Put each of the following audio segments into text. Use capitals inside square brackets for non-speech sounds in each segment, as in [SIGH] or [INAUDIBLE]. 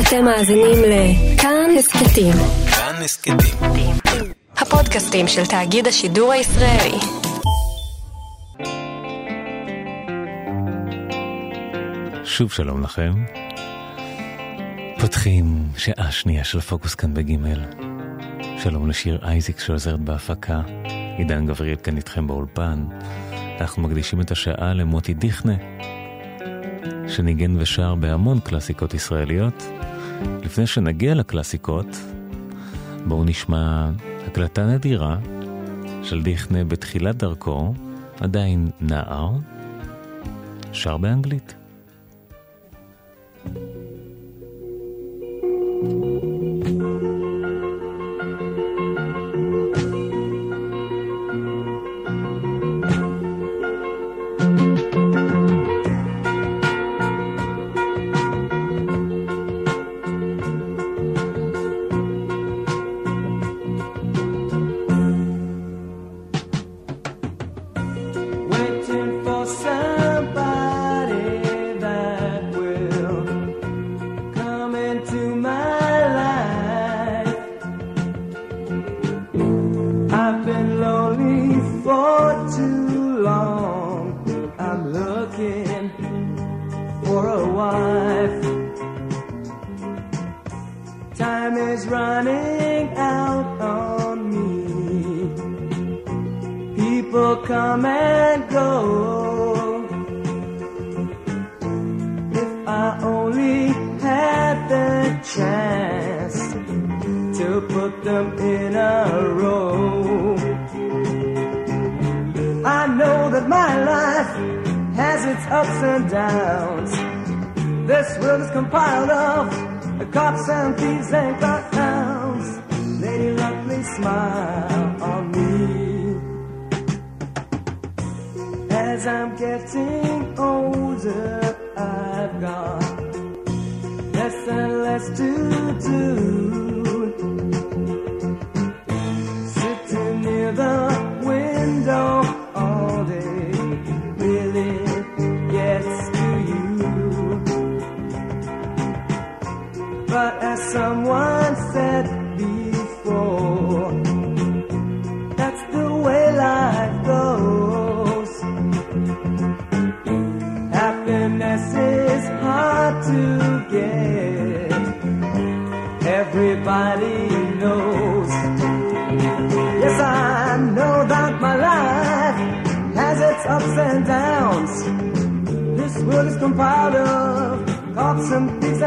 אתם מאזינים לכאן הסכתים. כאן הסכתים. הפודקאסטים של תאגיד השידור הישראלי. שוב שלום לכם. פותחים שעה שנייה של פוקוס כאן בגימל. שלום לשיר אייזיק שעוזרת בהפקה. עידן גבריאל כאן איתכם באולפן. אנחנו מקדישים את השעה למוטי דיכנה, שניגן ושר בהמון קלאסיקות ישראליות. לפני שנגיע לקלאסיקות, בואו נשמע הקלטה נדירה של דיכנה בתחילת דרכו, עדיין נער, שר באנגלית. Waiting ups and downs. This world is compiled of cops and thieves and clowns. Lady Luckily smile on me. As I'm getting older, I've got less and less to do. proud of. cops some things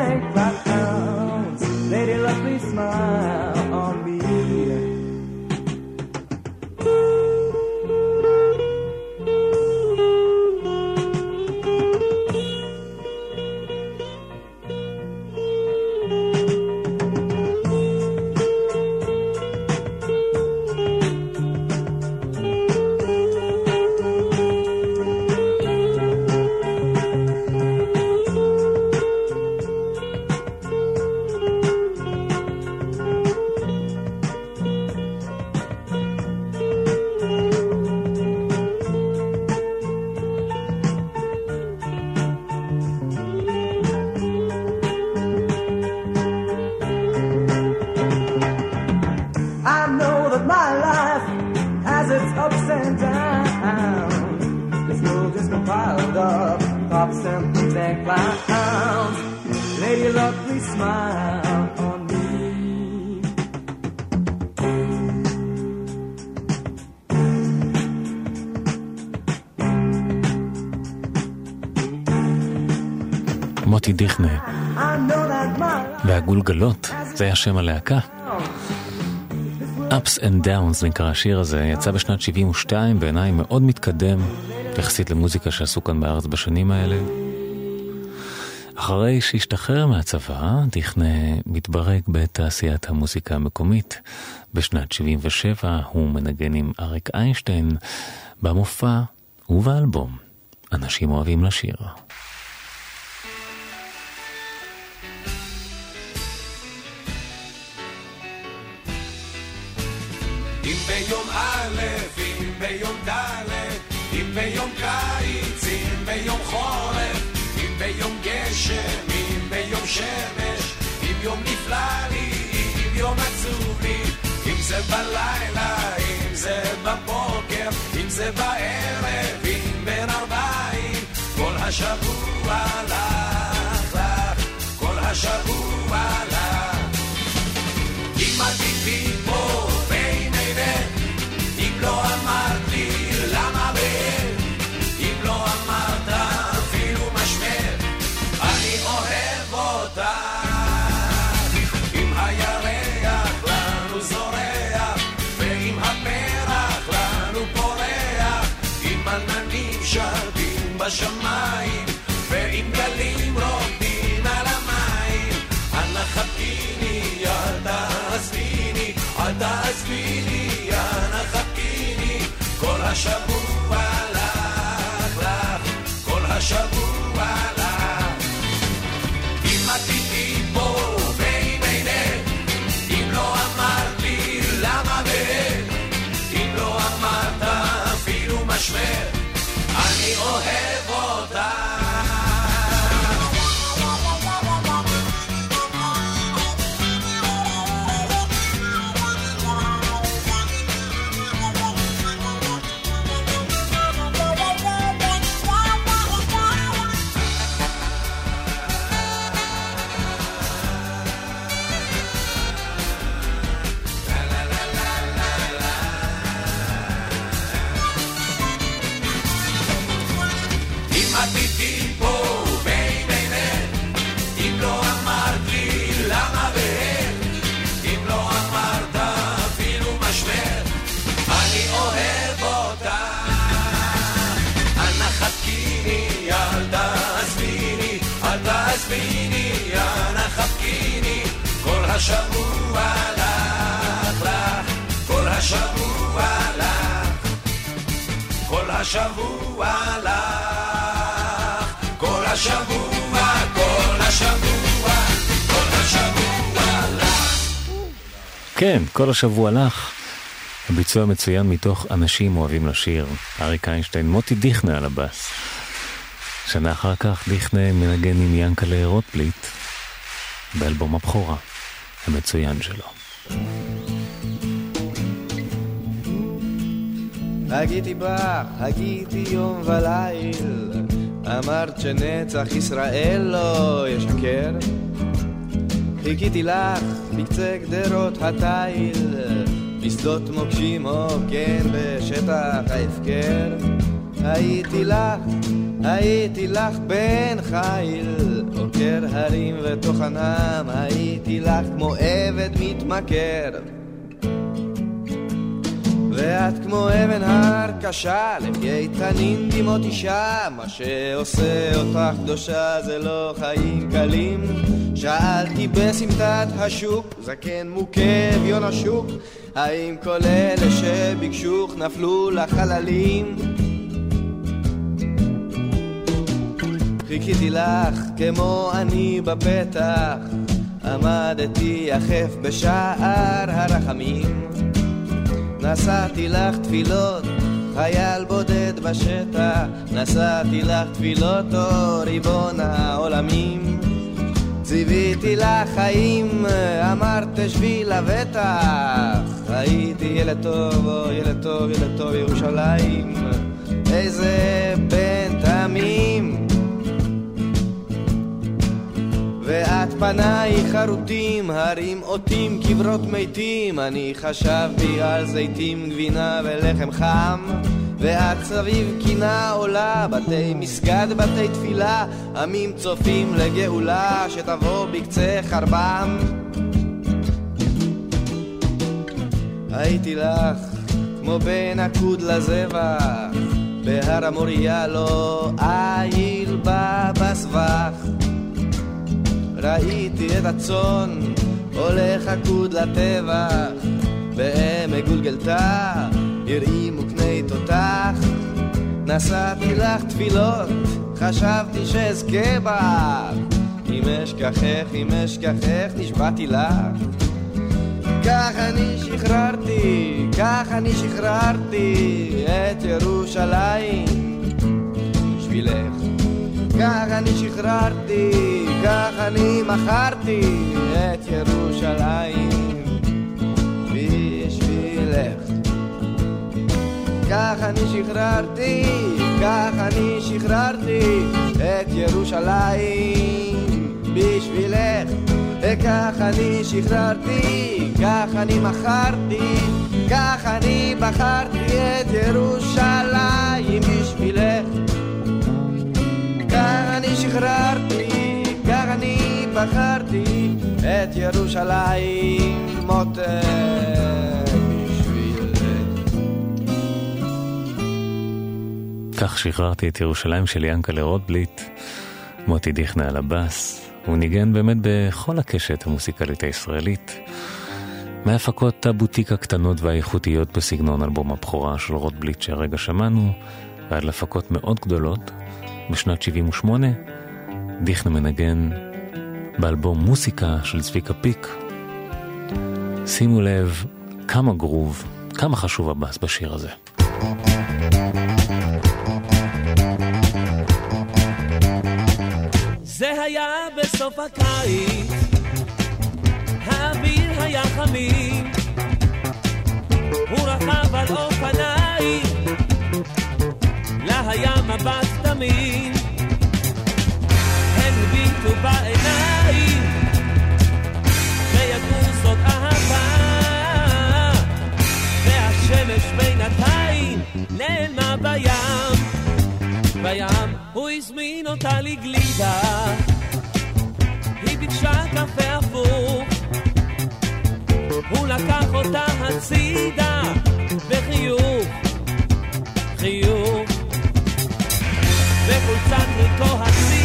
מוטי דיכנה והגולגלות, זה היה שם הלהקה. Ups and Downs נקרא השיר הזה, יצא בשנת 72, בעיניי מאוד מתקדם יחסית למוזיקה שעשו כאן בארץ בשנים האלה. אחרי שהשתחרר מהצבא, דיכנה מתברג בתעשיית המוזיקה המקומית. בשנת 77 הוא מנגן עם אריק איינשטיין במופע ובאלבום. אנשים אוהבים לשיר. בבוקר, אם זה בערב, אם בין ארבעים, כל השבוע לך, לך, כל השבוע שרים בשמיים, ואם גלים רוקדים על המים, אנא חבקיני, אל תעזביני, אל תעזביני, אנא חבקיני, כל השבוע לך, לך, כל השבוע תעזביני, אנא חבקיני, כל השבוע לך, לך, כל השבוע לך. כל השבוע לך, כל השבוע, כל השבוע, כל השבוע לך. כן, כל השבוע לך. הביצוע מצוין מתוך אנשים אוהבים לשיר. אריק איינשטיין, מוטי דיכנה על הבאס. שנה אחר כך דיכנה מנגן עם ינקלה רוטבליט באלבום הבכורה המצוין שלו. הגיתי בך, הגיתי יום וליל, אמרת שנצח ישראל לא ישקר. חיכיתי לך בקצה גדרות התיל, בשדות מוקשים או כן בשטח ההפקר. הייתי לך, הייתי לך בן חיל, עוקר הרים וטוחנם, הייתי לך כמו עבד מתמכר. ואת כמו אבן הר קשה, לפי איתנים דמעות אישה, מה שעושה אותך קדושה זה לא חיים קלים. שאלתי בסמטת השוק, זקן מוכה אביון השוק, האם כל אלה שביקשוך נפלו לחללים? חיכיתי לך כמו אני בפתח, עמדתי יחף בשער הרחמים. נשאתי לך תפילות, חייל בודד בשטח, נשאתי לך תפילות, או ריבון העולמים. ציוויתי לך חיים, אמרת תשבי לבטח, הייתי ילד טוב, או ילד טוב, ילד טוב ירושלים, איזה בן תמים. ואת פניי חרוטים, הרים אותים, קברות מתים, אני חשבתי על זיתים, גבינה ולחם חם. ואת סביב קינה עולה, בתי מסגד, בתי תפילה, עמים צופים לגאולה שתבוא בקצה חרבם. הייתי לך כמו בן עקוד לזבח, בהר המוריה לא איל בה בסבך. ראיתי את הצאן הולך עקוד לטבח, בעמק גולגלתה הרעימו קני תותח. נשאתי לך תפילות, חשבתי שאזכה בך. אם אשכחך, אם אשכחך, נשבעתי לך. כך אני שחררתי, כך אני שחררתי את ירושלים בשבילך. כך אני שחררתי, כך אני מכרתי את ירושלים בשבילך. כך אני שחררתי, כך אני שחררתי את ירושלים בשבילך. וכך אני שחררתי, כך אני מכרתי, כך אני בחרתי את ירושלים בשבילך. שחררתי, כך אני בחרתי את ירושלים מותק בשבילך. כך שחררתי את ירושלים של ינקלה רוטבליט, מוטי דיכנה על הבאס. הוא ניגן באמת בכל הקשת המוסיקלית הישראלית. מהפקות הבוטיק הקטנות והאיכותיות בסגנון אלבום הבכורה של רוטבליט שהרגע שמענו, ועד להפקות מאוד גדולות. בשנת 78 דיכנה מנגן באלבום מוסיקה של צביקה פיק. שימו לב כמה גרוב, כמה חשוב הבאס בשיר הזה. זה היה בסוף הקיץ, האוויר היה חמים, הוא רכב על אופניים, לה היה מבט תמים, הם הביטו בעיניים, וידעו זאת אהבה, והשמש בינתיים נעלמה בים. בים, הוא הזמין אותה לגלידה. היא ביקשה קפה הפוך, הוא לקח אותה הצידה, בחיוך, חיוך. וחולצת ריקו הצידה,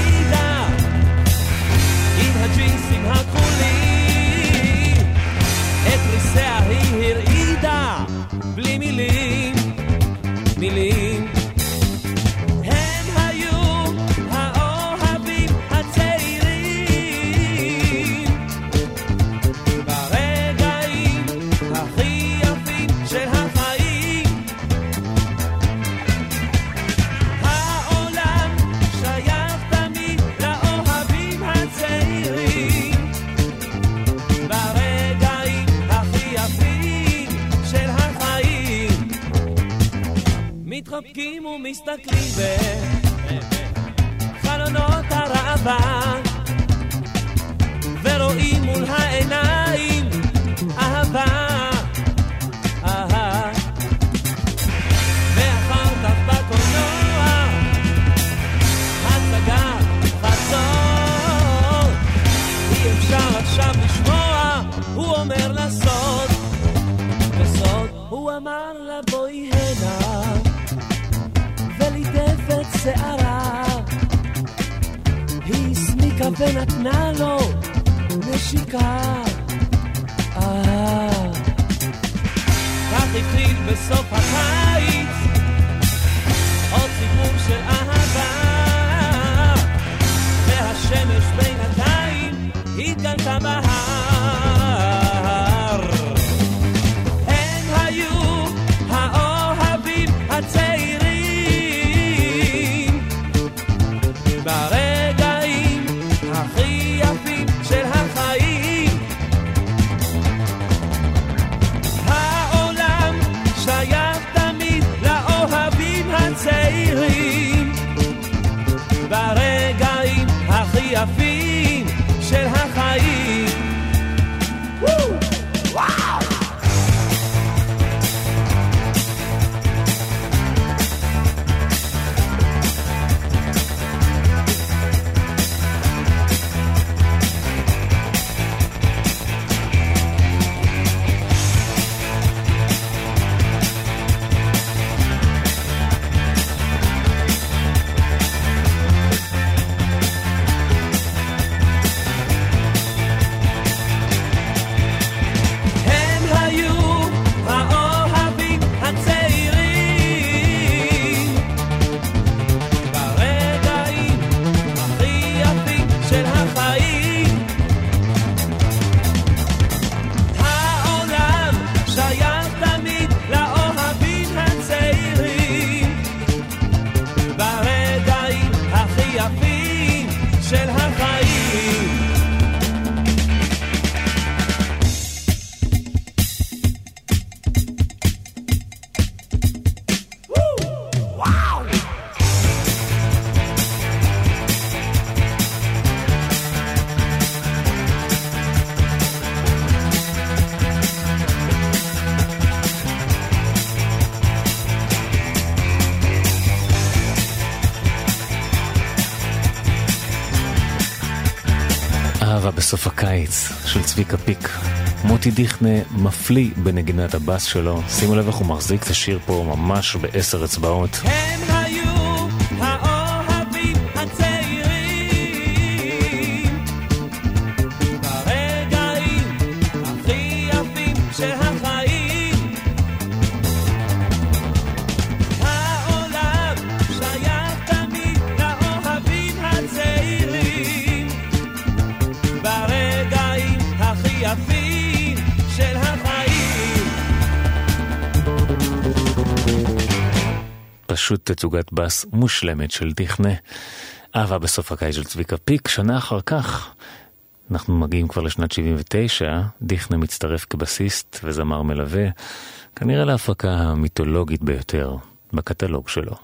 אהבה בסוף הקיץ של צביקה פיק. מוטי דיכנה מפליא בנגינת הבאס שלו. שימו לב איך הוא מחזיק את השיר פה ממש בעשר אצבעות. הם פשוט תצוגת בס מושלמת של דיכנה. אהבה בסוף הקיץ של צביקה פיק. שנה אחר כך, אנחנו מגיעים כבר לשנת 79, דיכנה מצטרף כבסיסט וזמר מלווה, כנראה להפקה המיתולוגית ביותר בקטלוג שלו.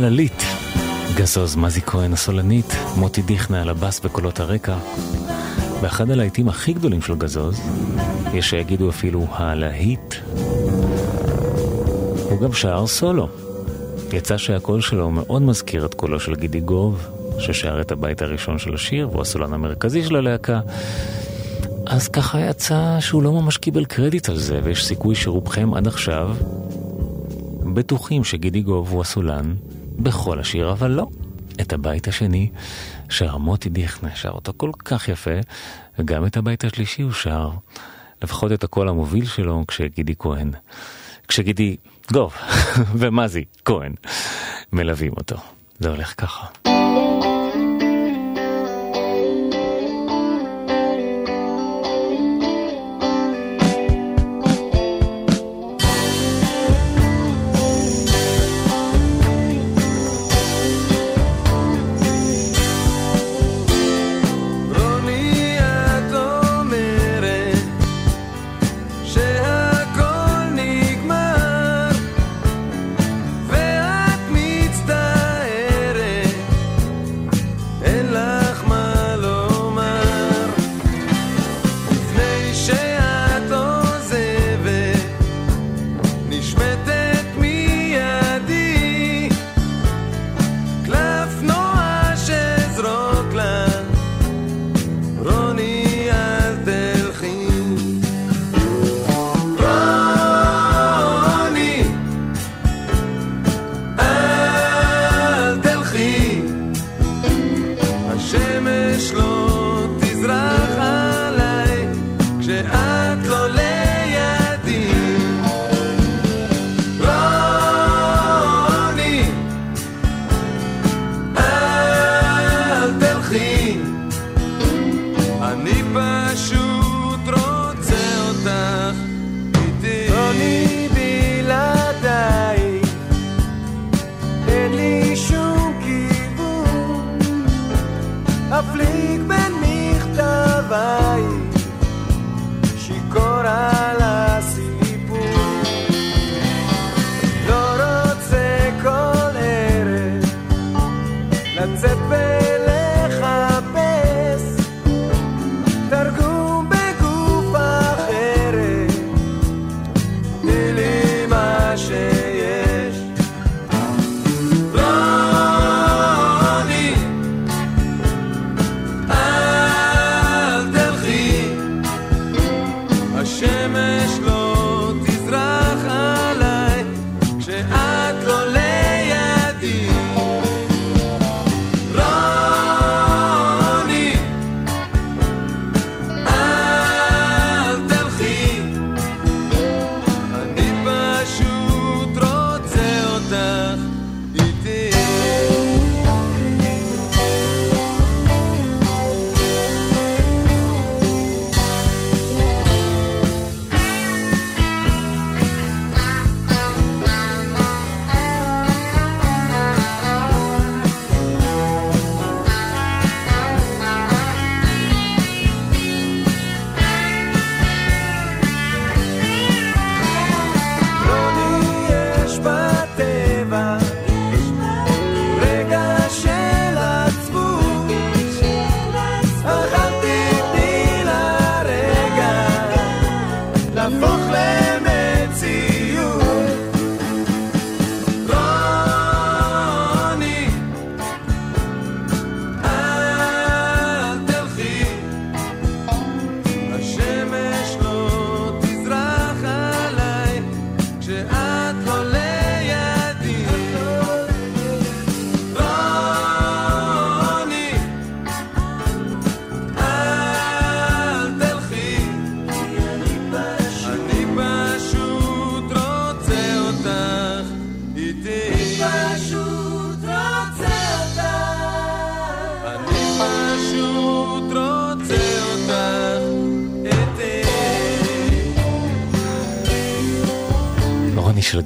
חללית. גזוז מזי כהן הסולנית, מוטי דיכנה על הבאס וקולות הרקע. באחד הלהיטים הכי גדולים של גזוז, יש שיגידו אפילו הלהיט. הוא גם שר סולו. יצא שהקול שלו מאוד מזכיר את קולו של גידי גוב, ששר את הבית הראשון של השיר, והוא הסולן המרכזי של הלהקה. אז ככה יצא שהוא לא ממש קיבל קרדיט על זה, ויש סיכוי שרובכם עד עכשיו בטוחים שגידי גוב הוא הסולן בכל השיר, אבל לא. את הבית השני שר מוטי דיכנה, שר אותו כל כך יפה, וגם את הבית השלישי הוא שר, לפחות את הקול המוביל שלו, כשגידי כהן, כשגידי גוב [LAUGHS] ומזי כהן מלווים אותו. זה הולך ככה.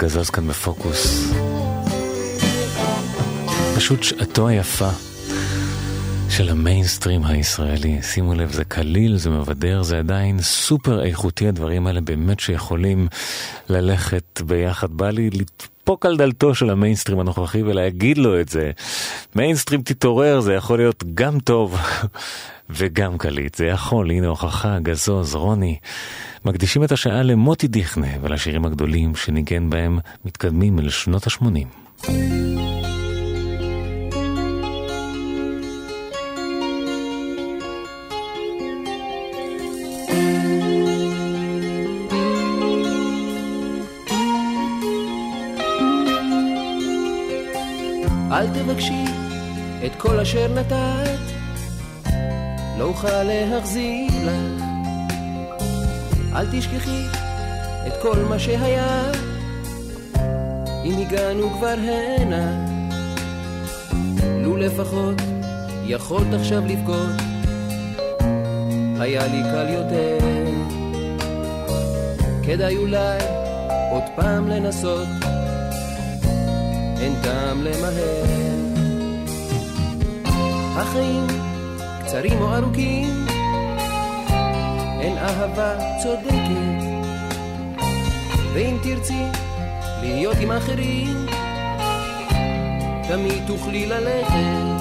גזוז כאן בפוקוס. פשוט שעתו היפה של המיינסטרים הישראלי. שימו לב, זה קליל, זה מבדר, זה עדיין סופר איכותי, הדברים האלה באמת שיכולים ללכת ביחד. בא לי לדפוק על דלתו של המיינסטרים הנוכחי ולהגיד לו את זה. מיינסטרים תתעורר, זה יכול להיות גם טוב [LAUGHS] וגם קליט. זה יכול, הנה הוכחה, גזוז, רוני. מקדישים את השעה למוטי דיכנה ולשירים הגדולים שניגן בהם מתקדמים אל שנות ה-80. אל תבקשי את כל אשר נתת, לא אוכל להחזיר לך. אל תשכחי את כל מה שהיה, אם הגענו כבר הנה. לו לפחות יכולת עכשיו לבכות, היה לי קל יותר. כדאי אולי עוד פעם לנסות. אין טעם למהר. החיים קצרים או ארוכים, אין אהבה צודקת. ואם תרצי להיות עם אחרים, תמיד תוכלי ללכת.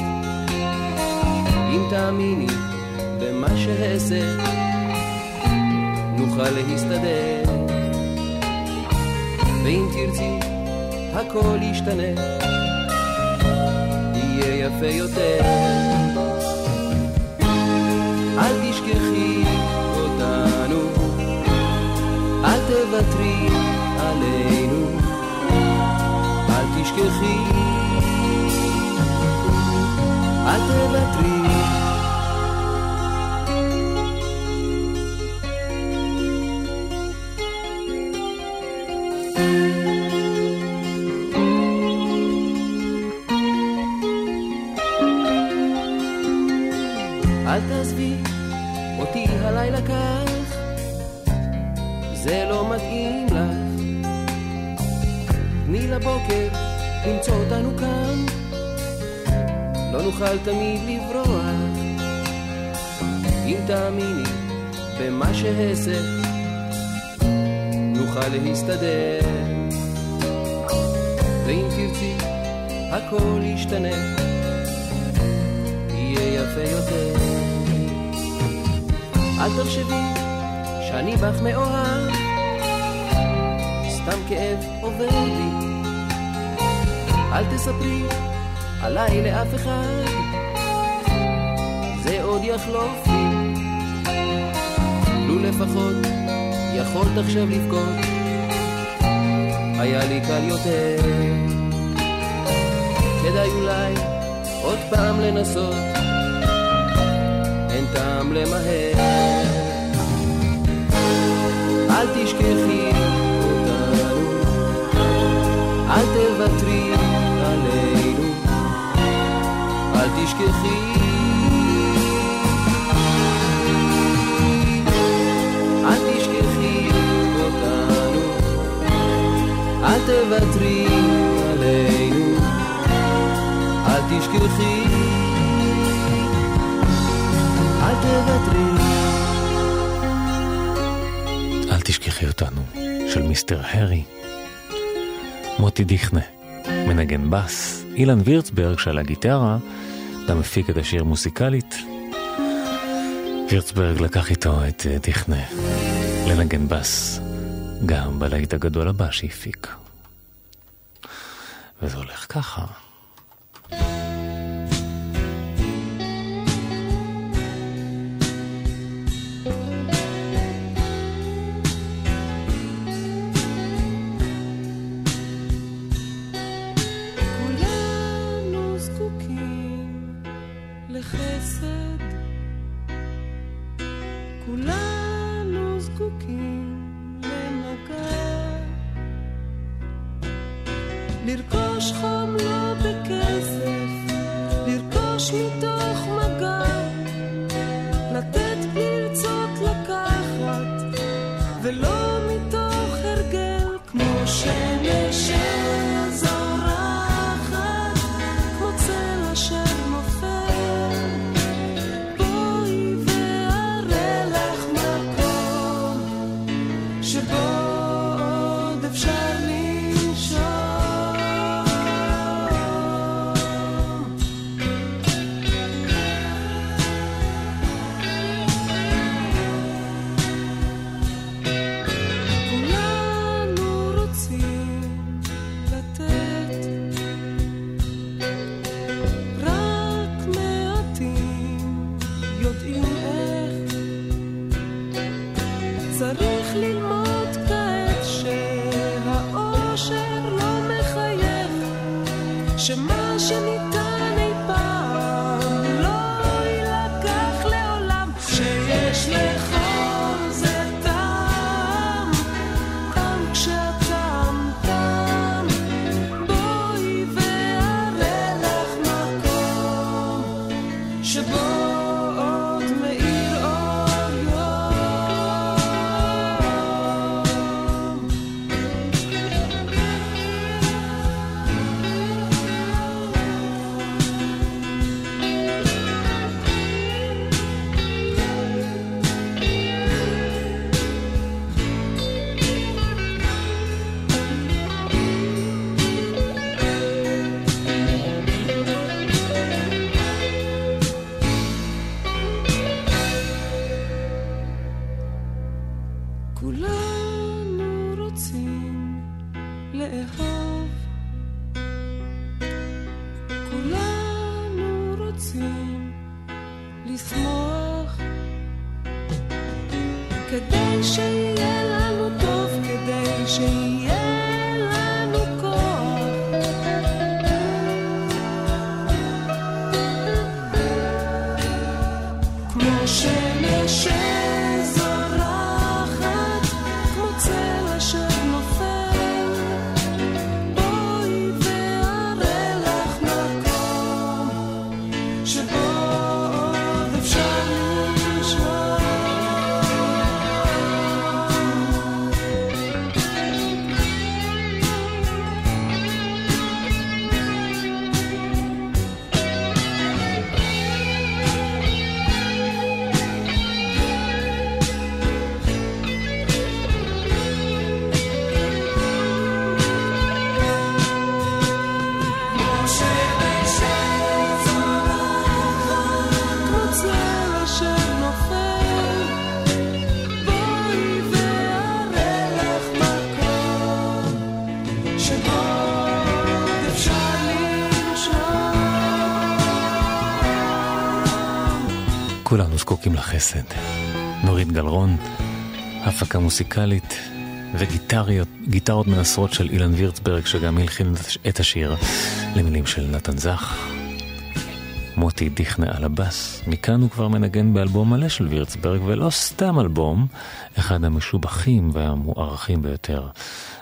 אם תאמיני במה שאעשה, נוכל להסתדר. ואם תרצי הכל ישתנה, יהיה יפה יותר. תוותרי עלינו, אל תשכחי, אל תוותרי. תמיד לברוח. אם תאמיני במה שאעשה, נוכל להסתדר. ואם תרצי, הכל ישתנה. יהיה יפה יותר. אל תחשבי שאני בך מאוהב, סתם כאב עובר לי. אל תספרי עליי לאף אחד, עוד יחלוף לי. לו לפחות יכולת עכשיו לבכות, היה לי קל יותר. כדאי אולי עוד פעם לנסות, אין טעם למהר. אל תשכחי אותנו, אל תוותרי עלינו, אל תשכחי. תוותרי עלינו, אל תשכחי. אל תוותרי. אל תשכחי אותנו, של מיסטר הרי. מוטי דיכנה, מנגן בס, אילן וירצברג שעל הגיטרה, גם הפיק את השיר מוסיקלית. וירצברג לקח איתו את אה, דיכנה לנגן בס, גם בלהיט הגדול הבא שהפיק. וזה הולך ככה. כדי לחסד. נורית גלרון, הפקה מוסיקלית וגיטרות מנסרות של אילן וירצברג, שגם הלחין את השיר למילים של נתן זך. מוטי דיכנה על הבאס, מכאן הוא כבר מנגן באלבום מלא של וירצברג, ולא סתם אלבום, אחד המשובחים והמוערכים ביותר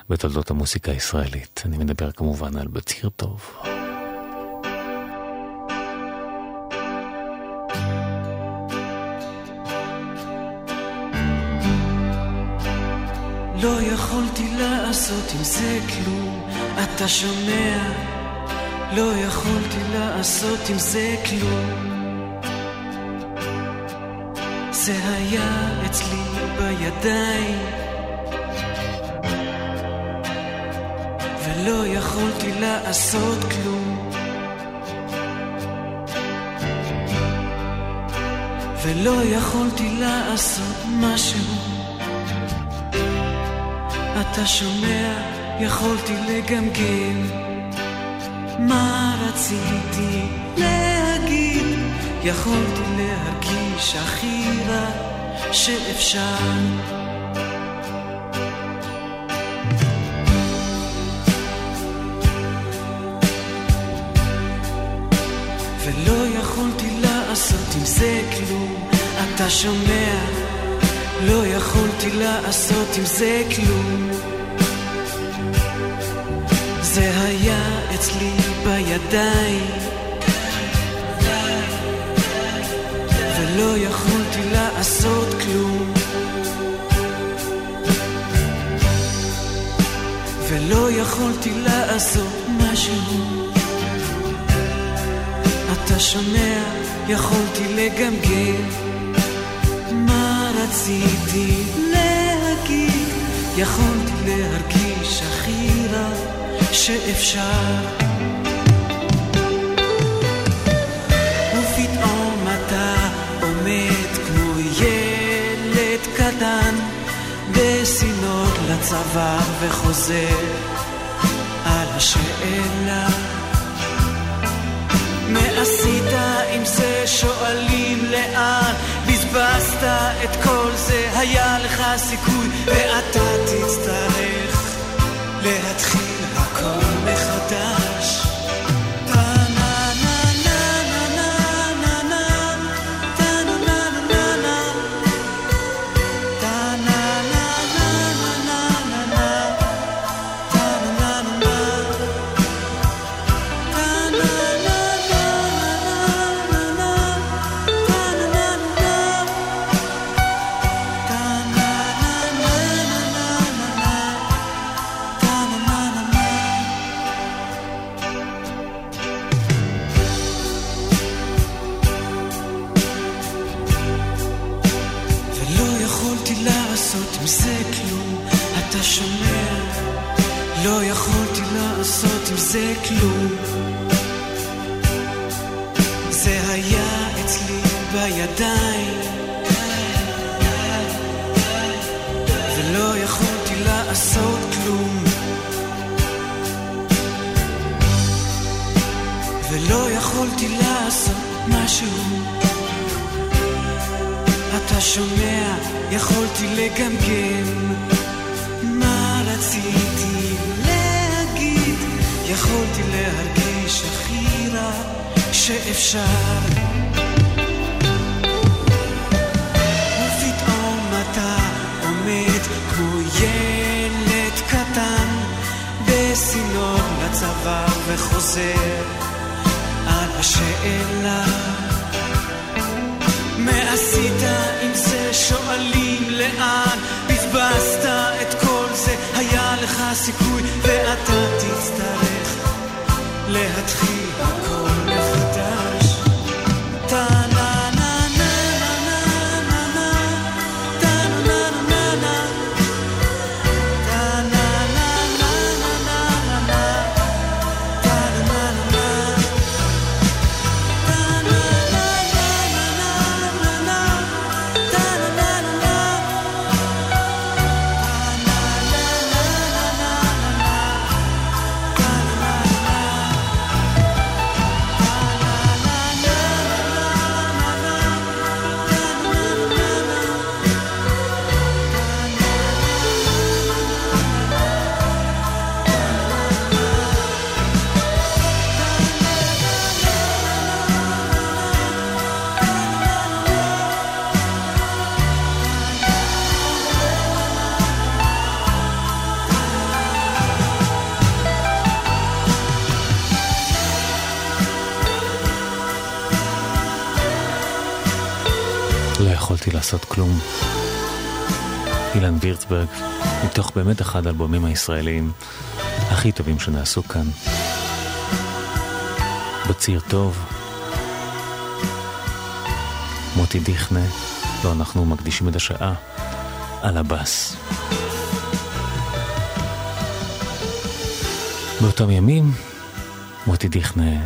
בתולדות המוסיקה הישראלית. אני מדבר כמובן על בציר טוב. לא יכולתי לעשות עם זה כלום, אתה שומע? לא יכולתי לעשות עם זה כלום. זה היה אצלי בידיים, ולא יכולתי לעשות כלום. ולא יכולתי לעשות משהו אתה שומע, יכולתי לגמגם מה רציתי להגיד, יכולתי להרגיש הכי רע שאפשר. ולא יכולתי לעשות עם זה כלום, אתה שומע? לא יכולתי לעשות עם זה כלום. זה היה אצלי בידיים, ולא יכולתי לעשות כלום. ולא יכולתי לעשות משהו. אתה שומע? יכולתי לגמגם. מה רציתי להגיד? יכולתי להרגיש הכי רע שאפשר. ופתאום אתה עומד כמו ילד קטן בסינות לצוואר וחוזר על השאלה. מה עשית עם זה? שואלים לאן? בזבזת את כל זה? היה לך סיכוי? ואתה תצטרך להתחיל הכל זה כלום. זה היה אצלי בידיים, ולא יכולתי לעשות כלום. ולא יכולתי לעשות משהו. אתה שומע, יכולתי לגמגם יכולתי להרגיש הכי רע שאפשר. ופתאום אתה עומד כמו ילד קטן בסינור לצבא וחוזר על השאלה מה עשית עם זה? שואלים לאן בזבזת את כל זה היה לך סיכוי ואתה תצטרך להתחיל. הכל לעשות כלום. אילן וירצברג, מתוך באמת אחד האלבומים הישראליים הכי טובים שנעשו כאן. בציר טוב, מוטי דיכנה, לא אנחנו מקדישים את השעה, על הבאס. באותם ימים, מוטי דיכנה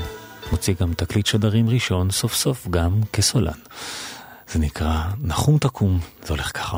מוציא גם תקליט שדרים ראשון, סוף סוף גם כסולן. זה נקרא נחום תקום, זה הולך ככה.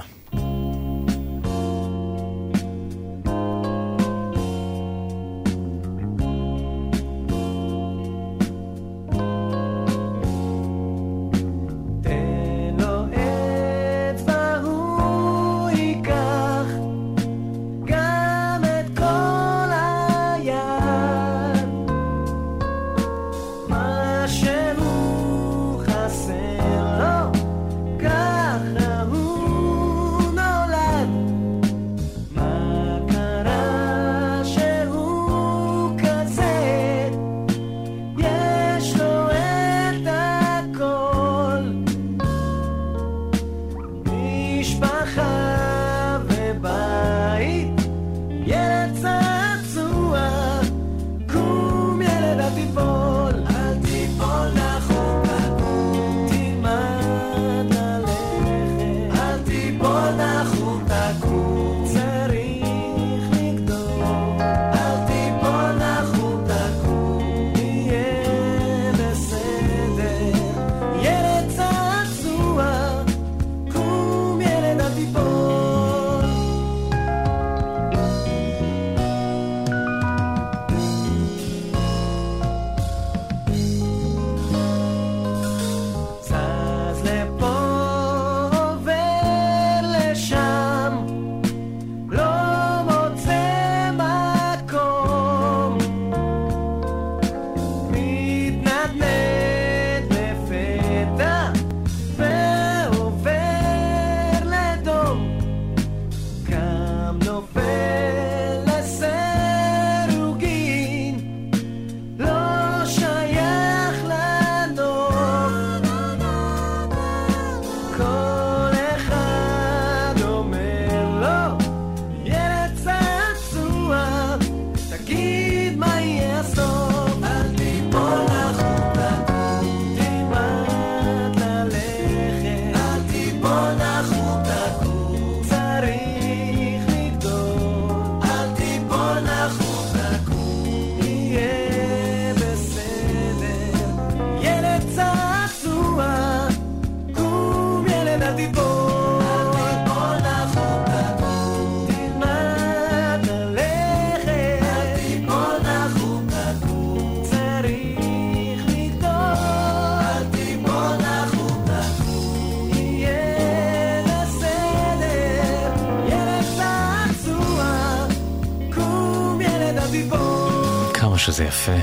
שזה יפה.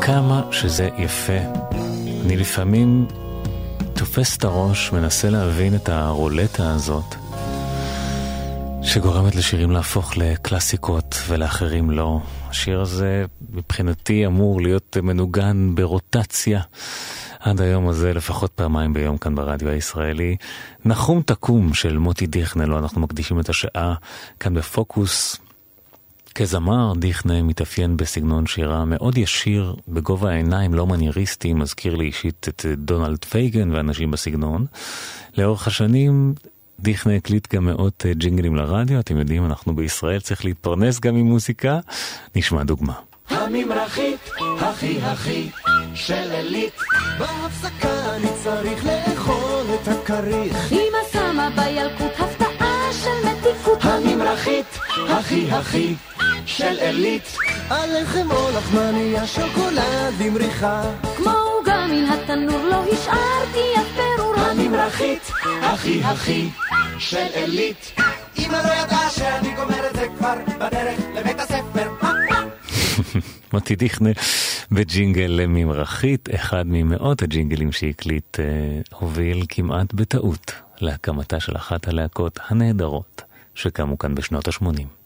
כמה שזה יפה. אני לפעמים תופס את הראש, מנסה להבין את הרולטה הזאת, שגורמת לשירים להפוך לקלאסיקות ולאחרים לא. השיר הזה מבחינתי אמור להיות מנוגן ברוטציה. עד היום הזה לפחות פעמיים ביום כאן ברדיו הישראלי. נחום תקום של מוטי דיכנה, לו אנחנו מקדישים את השעה כאן בפוקוס. כזמר, דיכנה מתאפיין בסגנון שירה מאוד ישיר, בגובה העיניים, לא מנייריסטי, מזכיר לי אישית את דונלד פייגן ואנשים בסגנון. לאורך השנים דיכנה הקליט גם מאות ג'ינגלים לרדיו, אתם יודעים, אנחנו בישראל צריך להתפרנס גם עם מוזיקה. נשמע דוגמה. הממרחית, הכי הכי של עילית. בהפסקה אני צריך לאכול את הכריך. אמא שמה בילקוט. הממרחית, הכי הכי של עילית. הלחם או לחמניה, שוקולד עם ריחה. כמו עוגה מן התנור לא השארתי אף פירור. הממרחית, הכי הכי של עילית. אמא לא ידעה שאני גומר את זה כבר בדרך לבית הספר. [LAUGHS] מוטי דיכנה בג'ינגל ממרחית, אחד ממאות הג'ינגלים שהקליט, אה, הוביל כמעט בטעות להקמתה של אחת הלהקות הנהדרות שקמו כאן בשנות ה-80.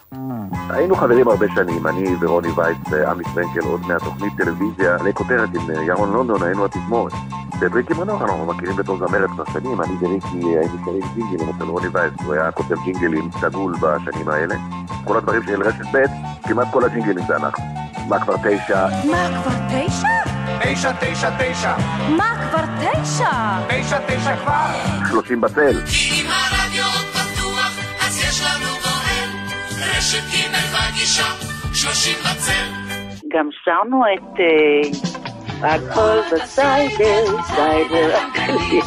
היינו חברים הרבה שנים, אני ורוני וייץ ועמי פרנקל, עוד מהתוכנית טלוויזיה לכותרת עם אה, ירון לונדון, היינו התזמורת. ואת ריקי מנור אנחנו מכירים בתור זמרת כבר שנים, אני וריקי היינו שרים ג'ינגלים אצל רוני וייץ, הוא היה כותב ג'ינגלים דגול בשנים האלה. כל הדברים של רשת ב', כמעט כל הג'ינגלים זה אנחנו. מה כבר תשע? מה כבר תשע? תשע, תשע, תשע, מה כבר תשע? תשע, תשע כבר. שלושים בצל. ג' מגישה, שלושים בצל. גם שרנו את אה, הכל בסיידר, סיידר הכלי.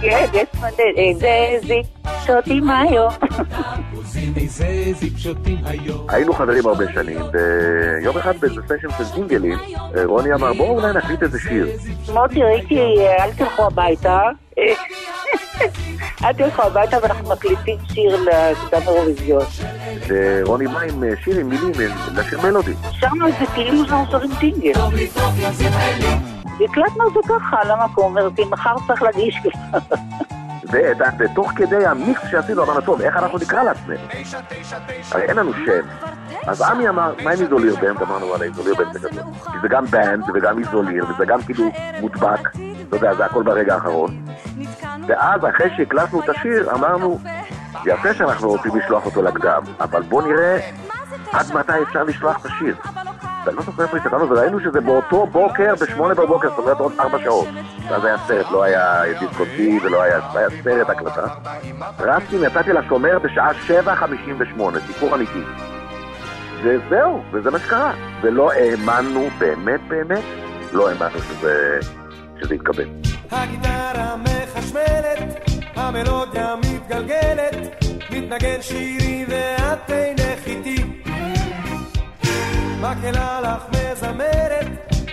כן, שותים היום. היינו חברים הרבה שנים, ויום אחד באיזה סשן של ג'ינגלים, אה, רוני אמר בואו אולי נקליט איזה שיר. מוטי, ראיתי, אה, אל תלכו הביתה. אל תלכו הביתה ואנחנו מקליטים שיר לקדם אירוויזיון. ורוני בא עם אה, שיר עם מילים, אה, לשיר מלודי. שרנו את זה כאילו שאנחנו שרים טינגל. והקלטנו את זה ככה על המקום, ואמרתי, מחר צריך להגיש כבר. ותוך כדי המיקס שעשינו אמרנו, טוב, איך אנחנו נקרא לעצמנו? הרי אין לנו שם. אז עמי אמר, מה עם איזוליר בנד? אמרנו, וואלה, איזוליר בנד זה גדול. כי זה גם בנד וגם איזוליר, וזה גם כאילו מודבק. אתה יודע, זה הכל ברגע האחרון. ואז אחרי שהקלטנו את השיר, אמרנו, יפה שאנחנו רוצים לשלוח אותו לקדם, אבל בוא נראה עד מתי אפשר לשלוח את השיר. ואני לא זוכר איפה הסתכלנו, וראינו שזה באותו בוקר, בשמונה בבוקר, זאת אומרת עוד ארבע שעות. ואז היה סרט, לא היה דיסקוטי ולא היה, היה סרט הקלטה. רצתי, נתתי לשומר בשעה 7.58, סיפור אמיתי. וזהו, וזה מה שקרה. ולא האמנו, באמת באמת, לא האמנו שזה, שזה יתקבל. הגיטרה מחשמלת, המלודיה מתגלגלת, מתנגן שירי ואת אינך איתי. מקהלה לך מזמרת,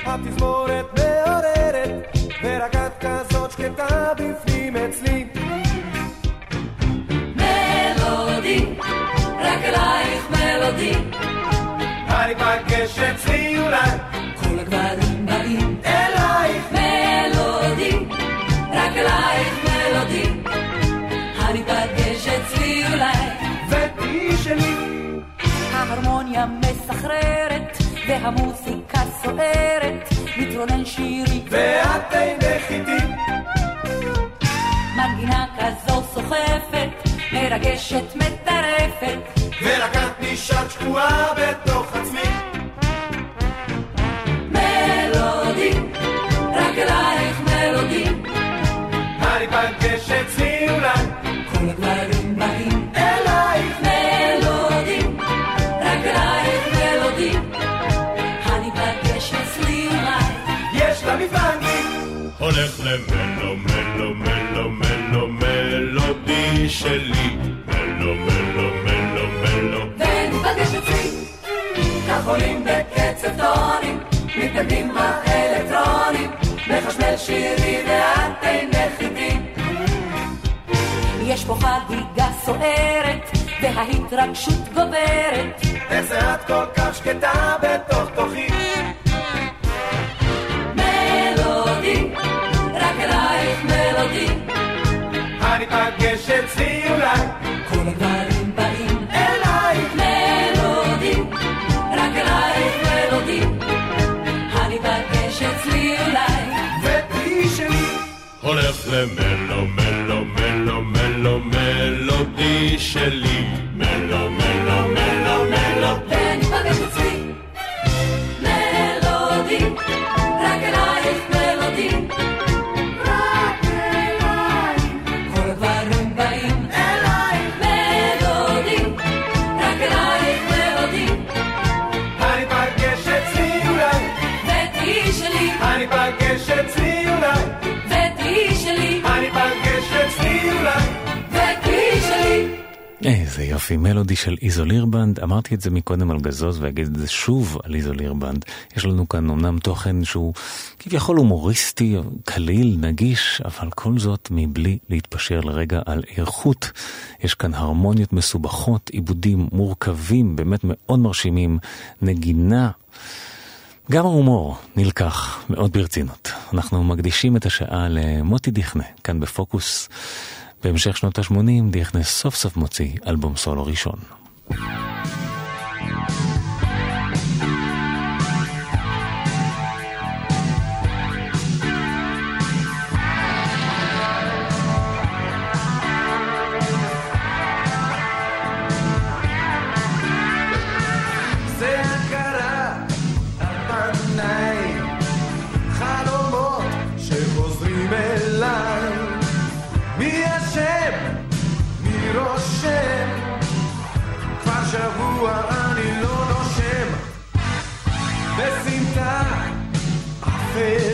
התזמורת מעוררת, ורק את כזאת שקטה בפנים אצלי. מלודי, רק אלייך מלודי. אני פגש אצלי אולי, והמוזיקה סוערת, מתרונן שירי, ואת אינך איתי. מנגינה כזו סוחפת, מרגשת, מטרפת, ורק רצפטונים, מתנגדים האלקטרונים, מחשמל שירים ואת אינך איתי. יש פה חגיגה סוערת, וההתרגשות גוברת. איך זה את כל כך שקטה בתוך תוכי? Por ese melomelo יופי, מלודי של איזולירבנד. אמרתי את זה מקודם על גזוז ואגיד את זה שוב על איזולירבנד. יש לנו כאן אמנם תוכן שהוא כביכול הומוריסטי, קליל, נגיש, אבל כל זאת מבלי להתפשר לרגע על איכות. יש כאן הרמוניות מסובכות, עיבודים מורכבים, באמת מאוד מרשימים, נגינה. גם ההומור נלקח מאוד ברצינות. אנחנו מקדישים את השעה למוטי דיכנה, כאן בפוקוס. בהמשך שנות ה-80 דיכנס סוף סוף מוציא אלבום סולו ראשון. face.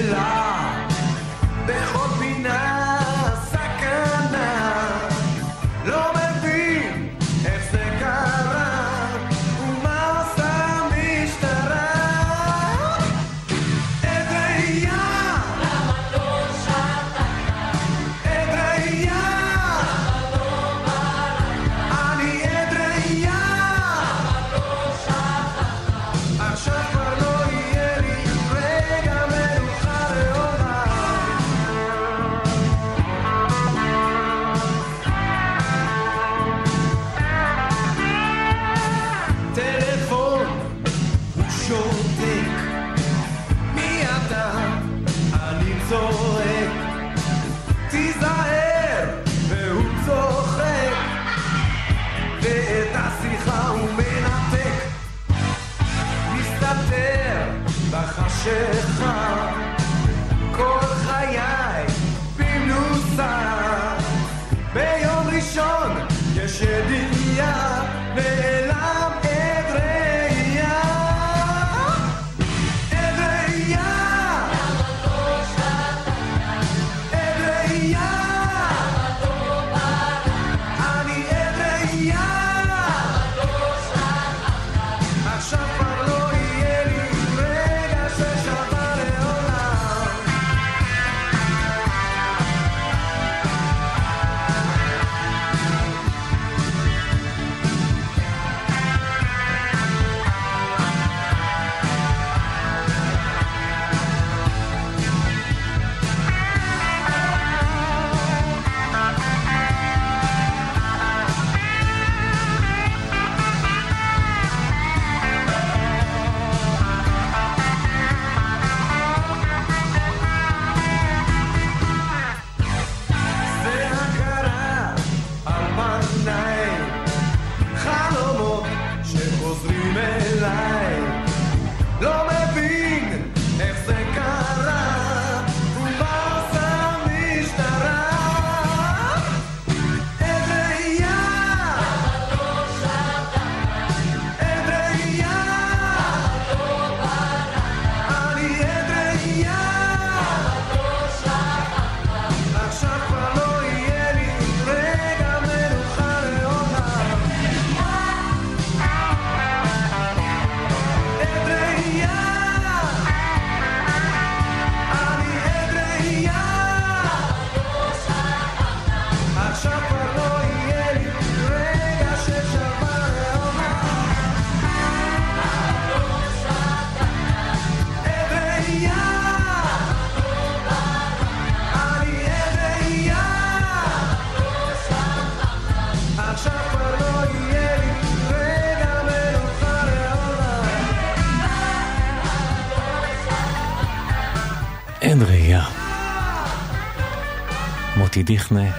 דיכנה,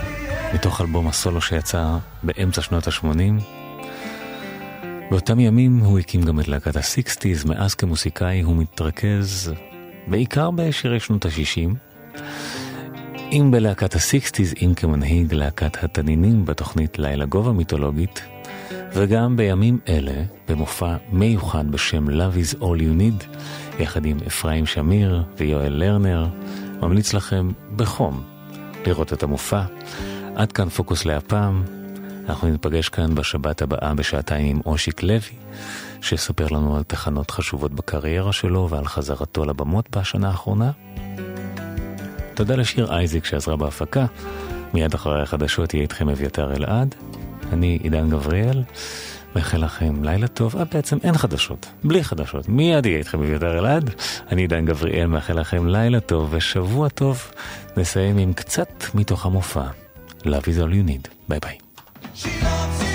מתוך אלבום הסולו שיצא באמצע שנות ה-80. באותם ימים הוא הקים גם את להקת ה-60's, מאז כמוסיקאי הוא מתרכז בעיקר בשירי שנות ה-60. אם בלהקת ה-60's, אם כמנהיג להקת התנינים בתוכנית לילה גובה מיתולוגית, וגם בימים אלה, במופע מיוחד בשם Love is All You Need, יחד עם אפרים שמיר ויואל לרנר, ממליץ לכם בחום לראות את המופע. עד כאן פוקוס להפעם. אנחנו ניפגש כאן בשבת הבאה בשעתיים עם אושיק לוי, שיספר לנו על תחנות חשובות בקריירה שלו ועל חזרתו לבמות בשנה האחרונה. תודה לשיר אייזיק שעזרה בהפקה. מיד אחרי החדשות יהיה איתכם אביתר אלעד. אני עידן גבריאל. מאחל לכם לילה טוב, אה בעצם אין חדשות, בלי חדשות, מיד יהיה איתכם אביתר אלעד, אני עידן גבריאל מאחל לכם לילה טוב ושבוע טוב, נסיים עם קצת מתוך המופע, Love is all you need, ביי ביי.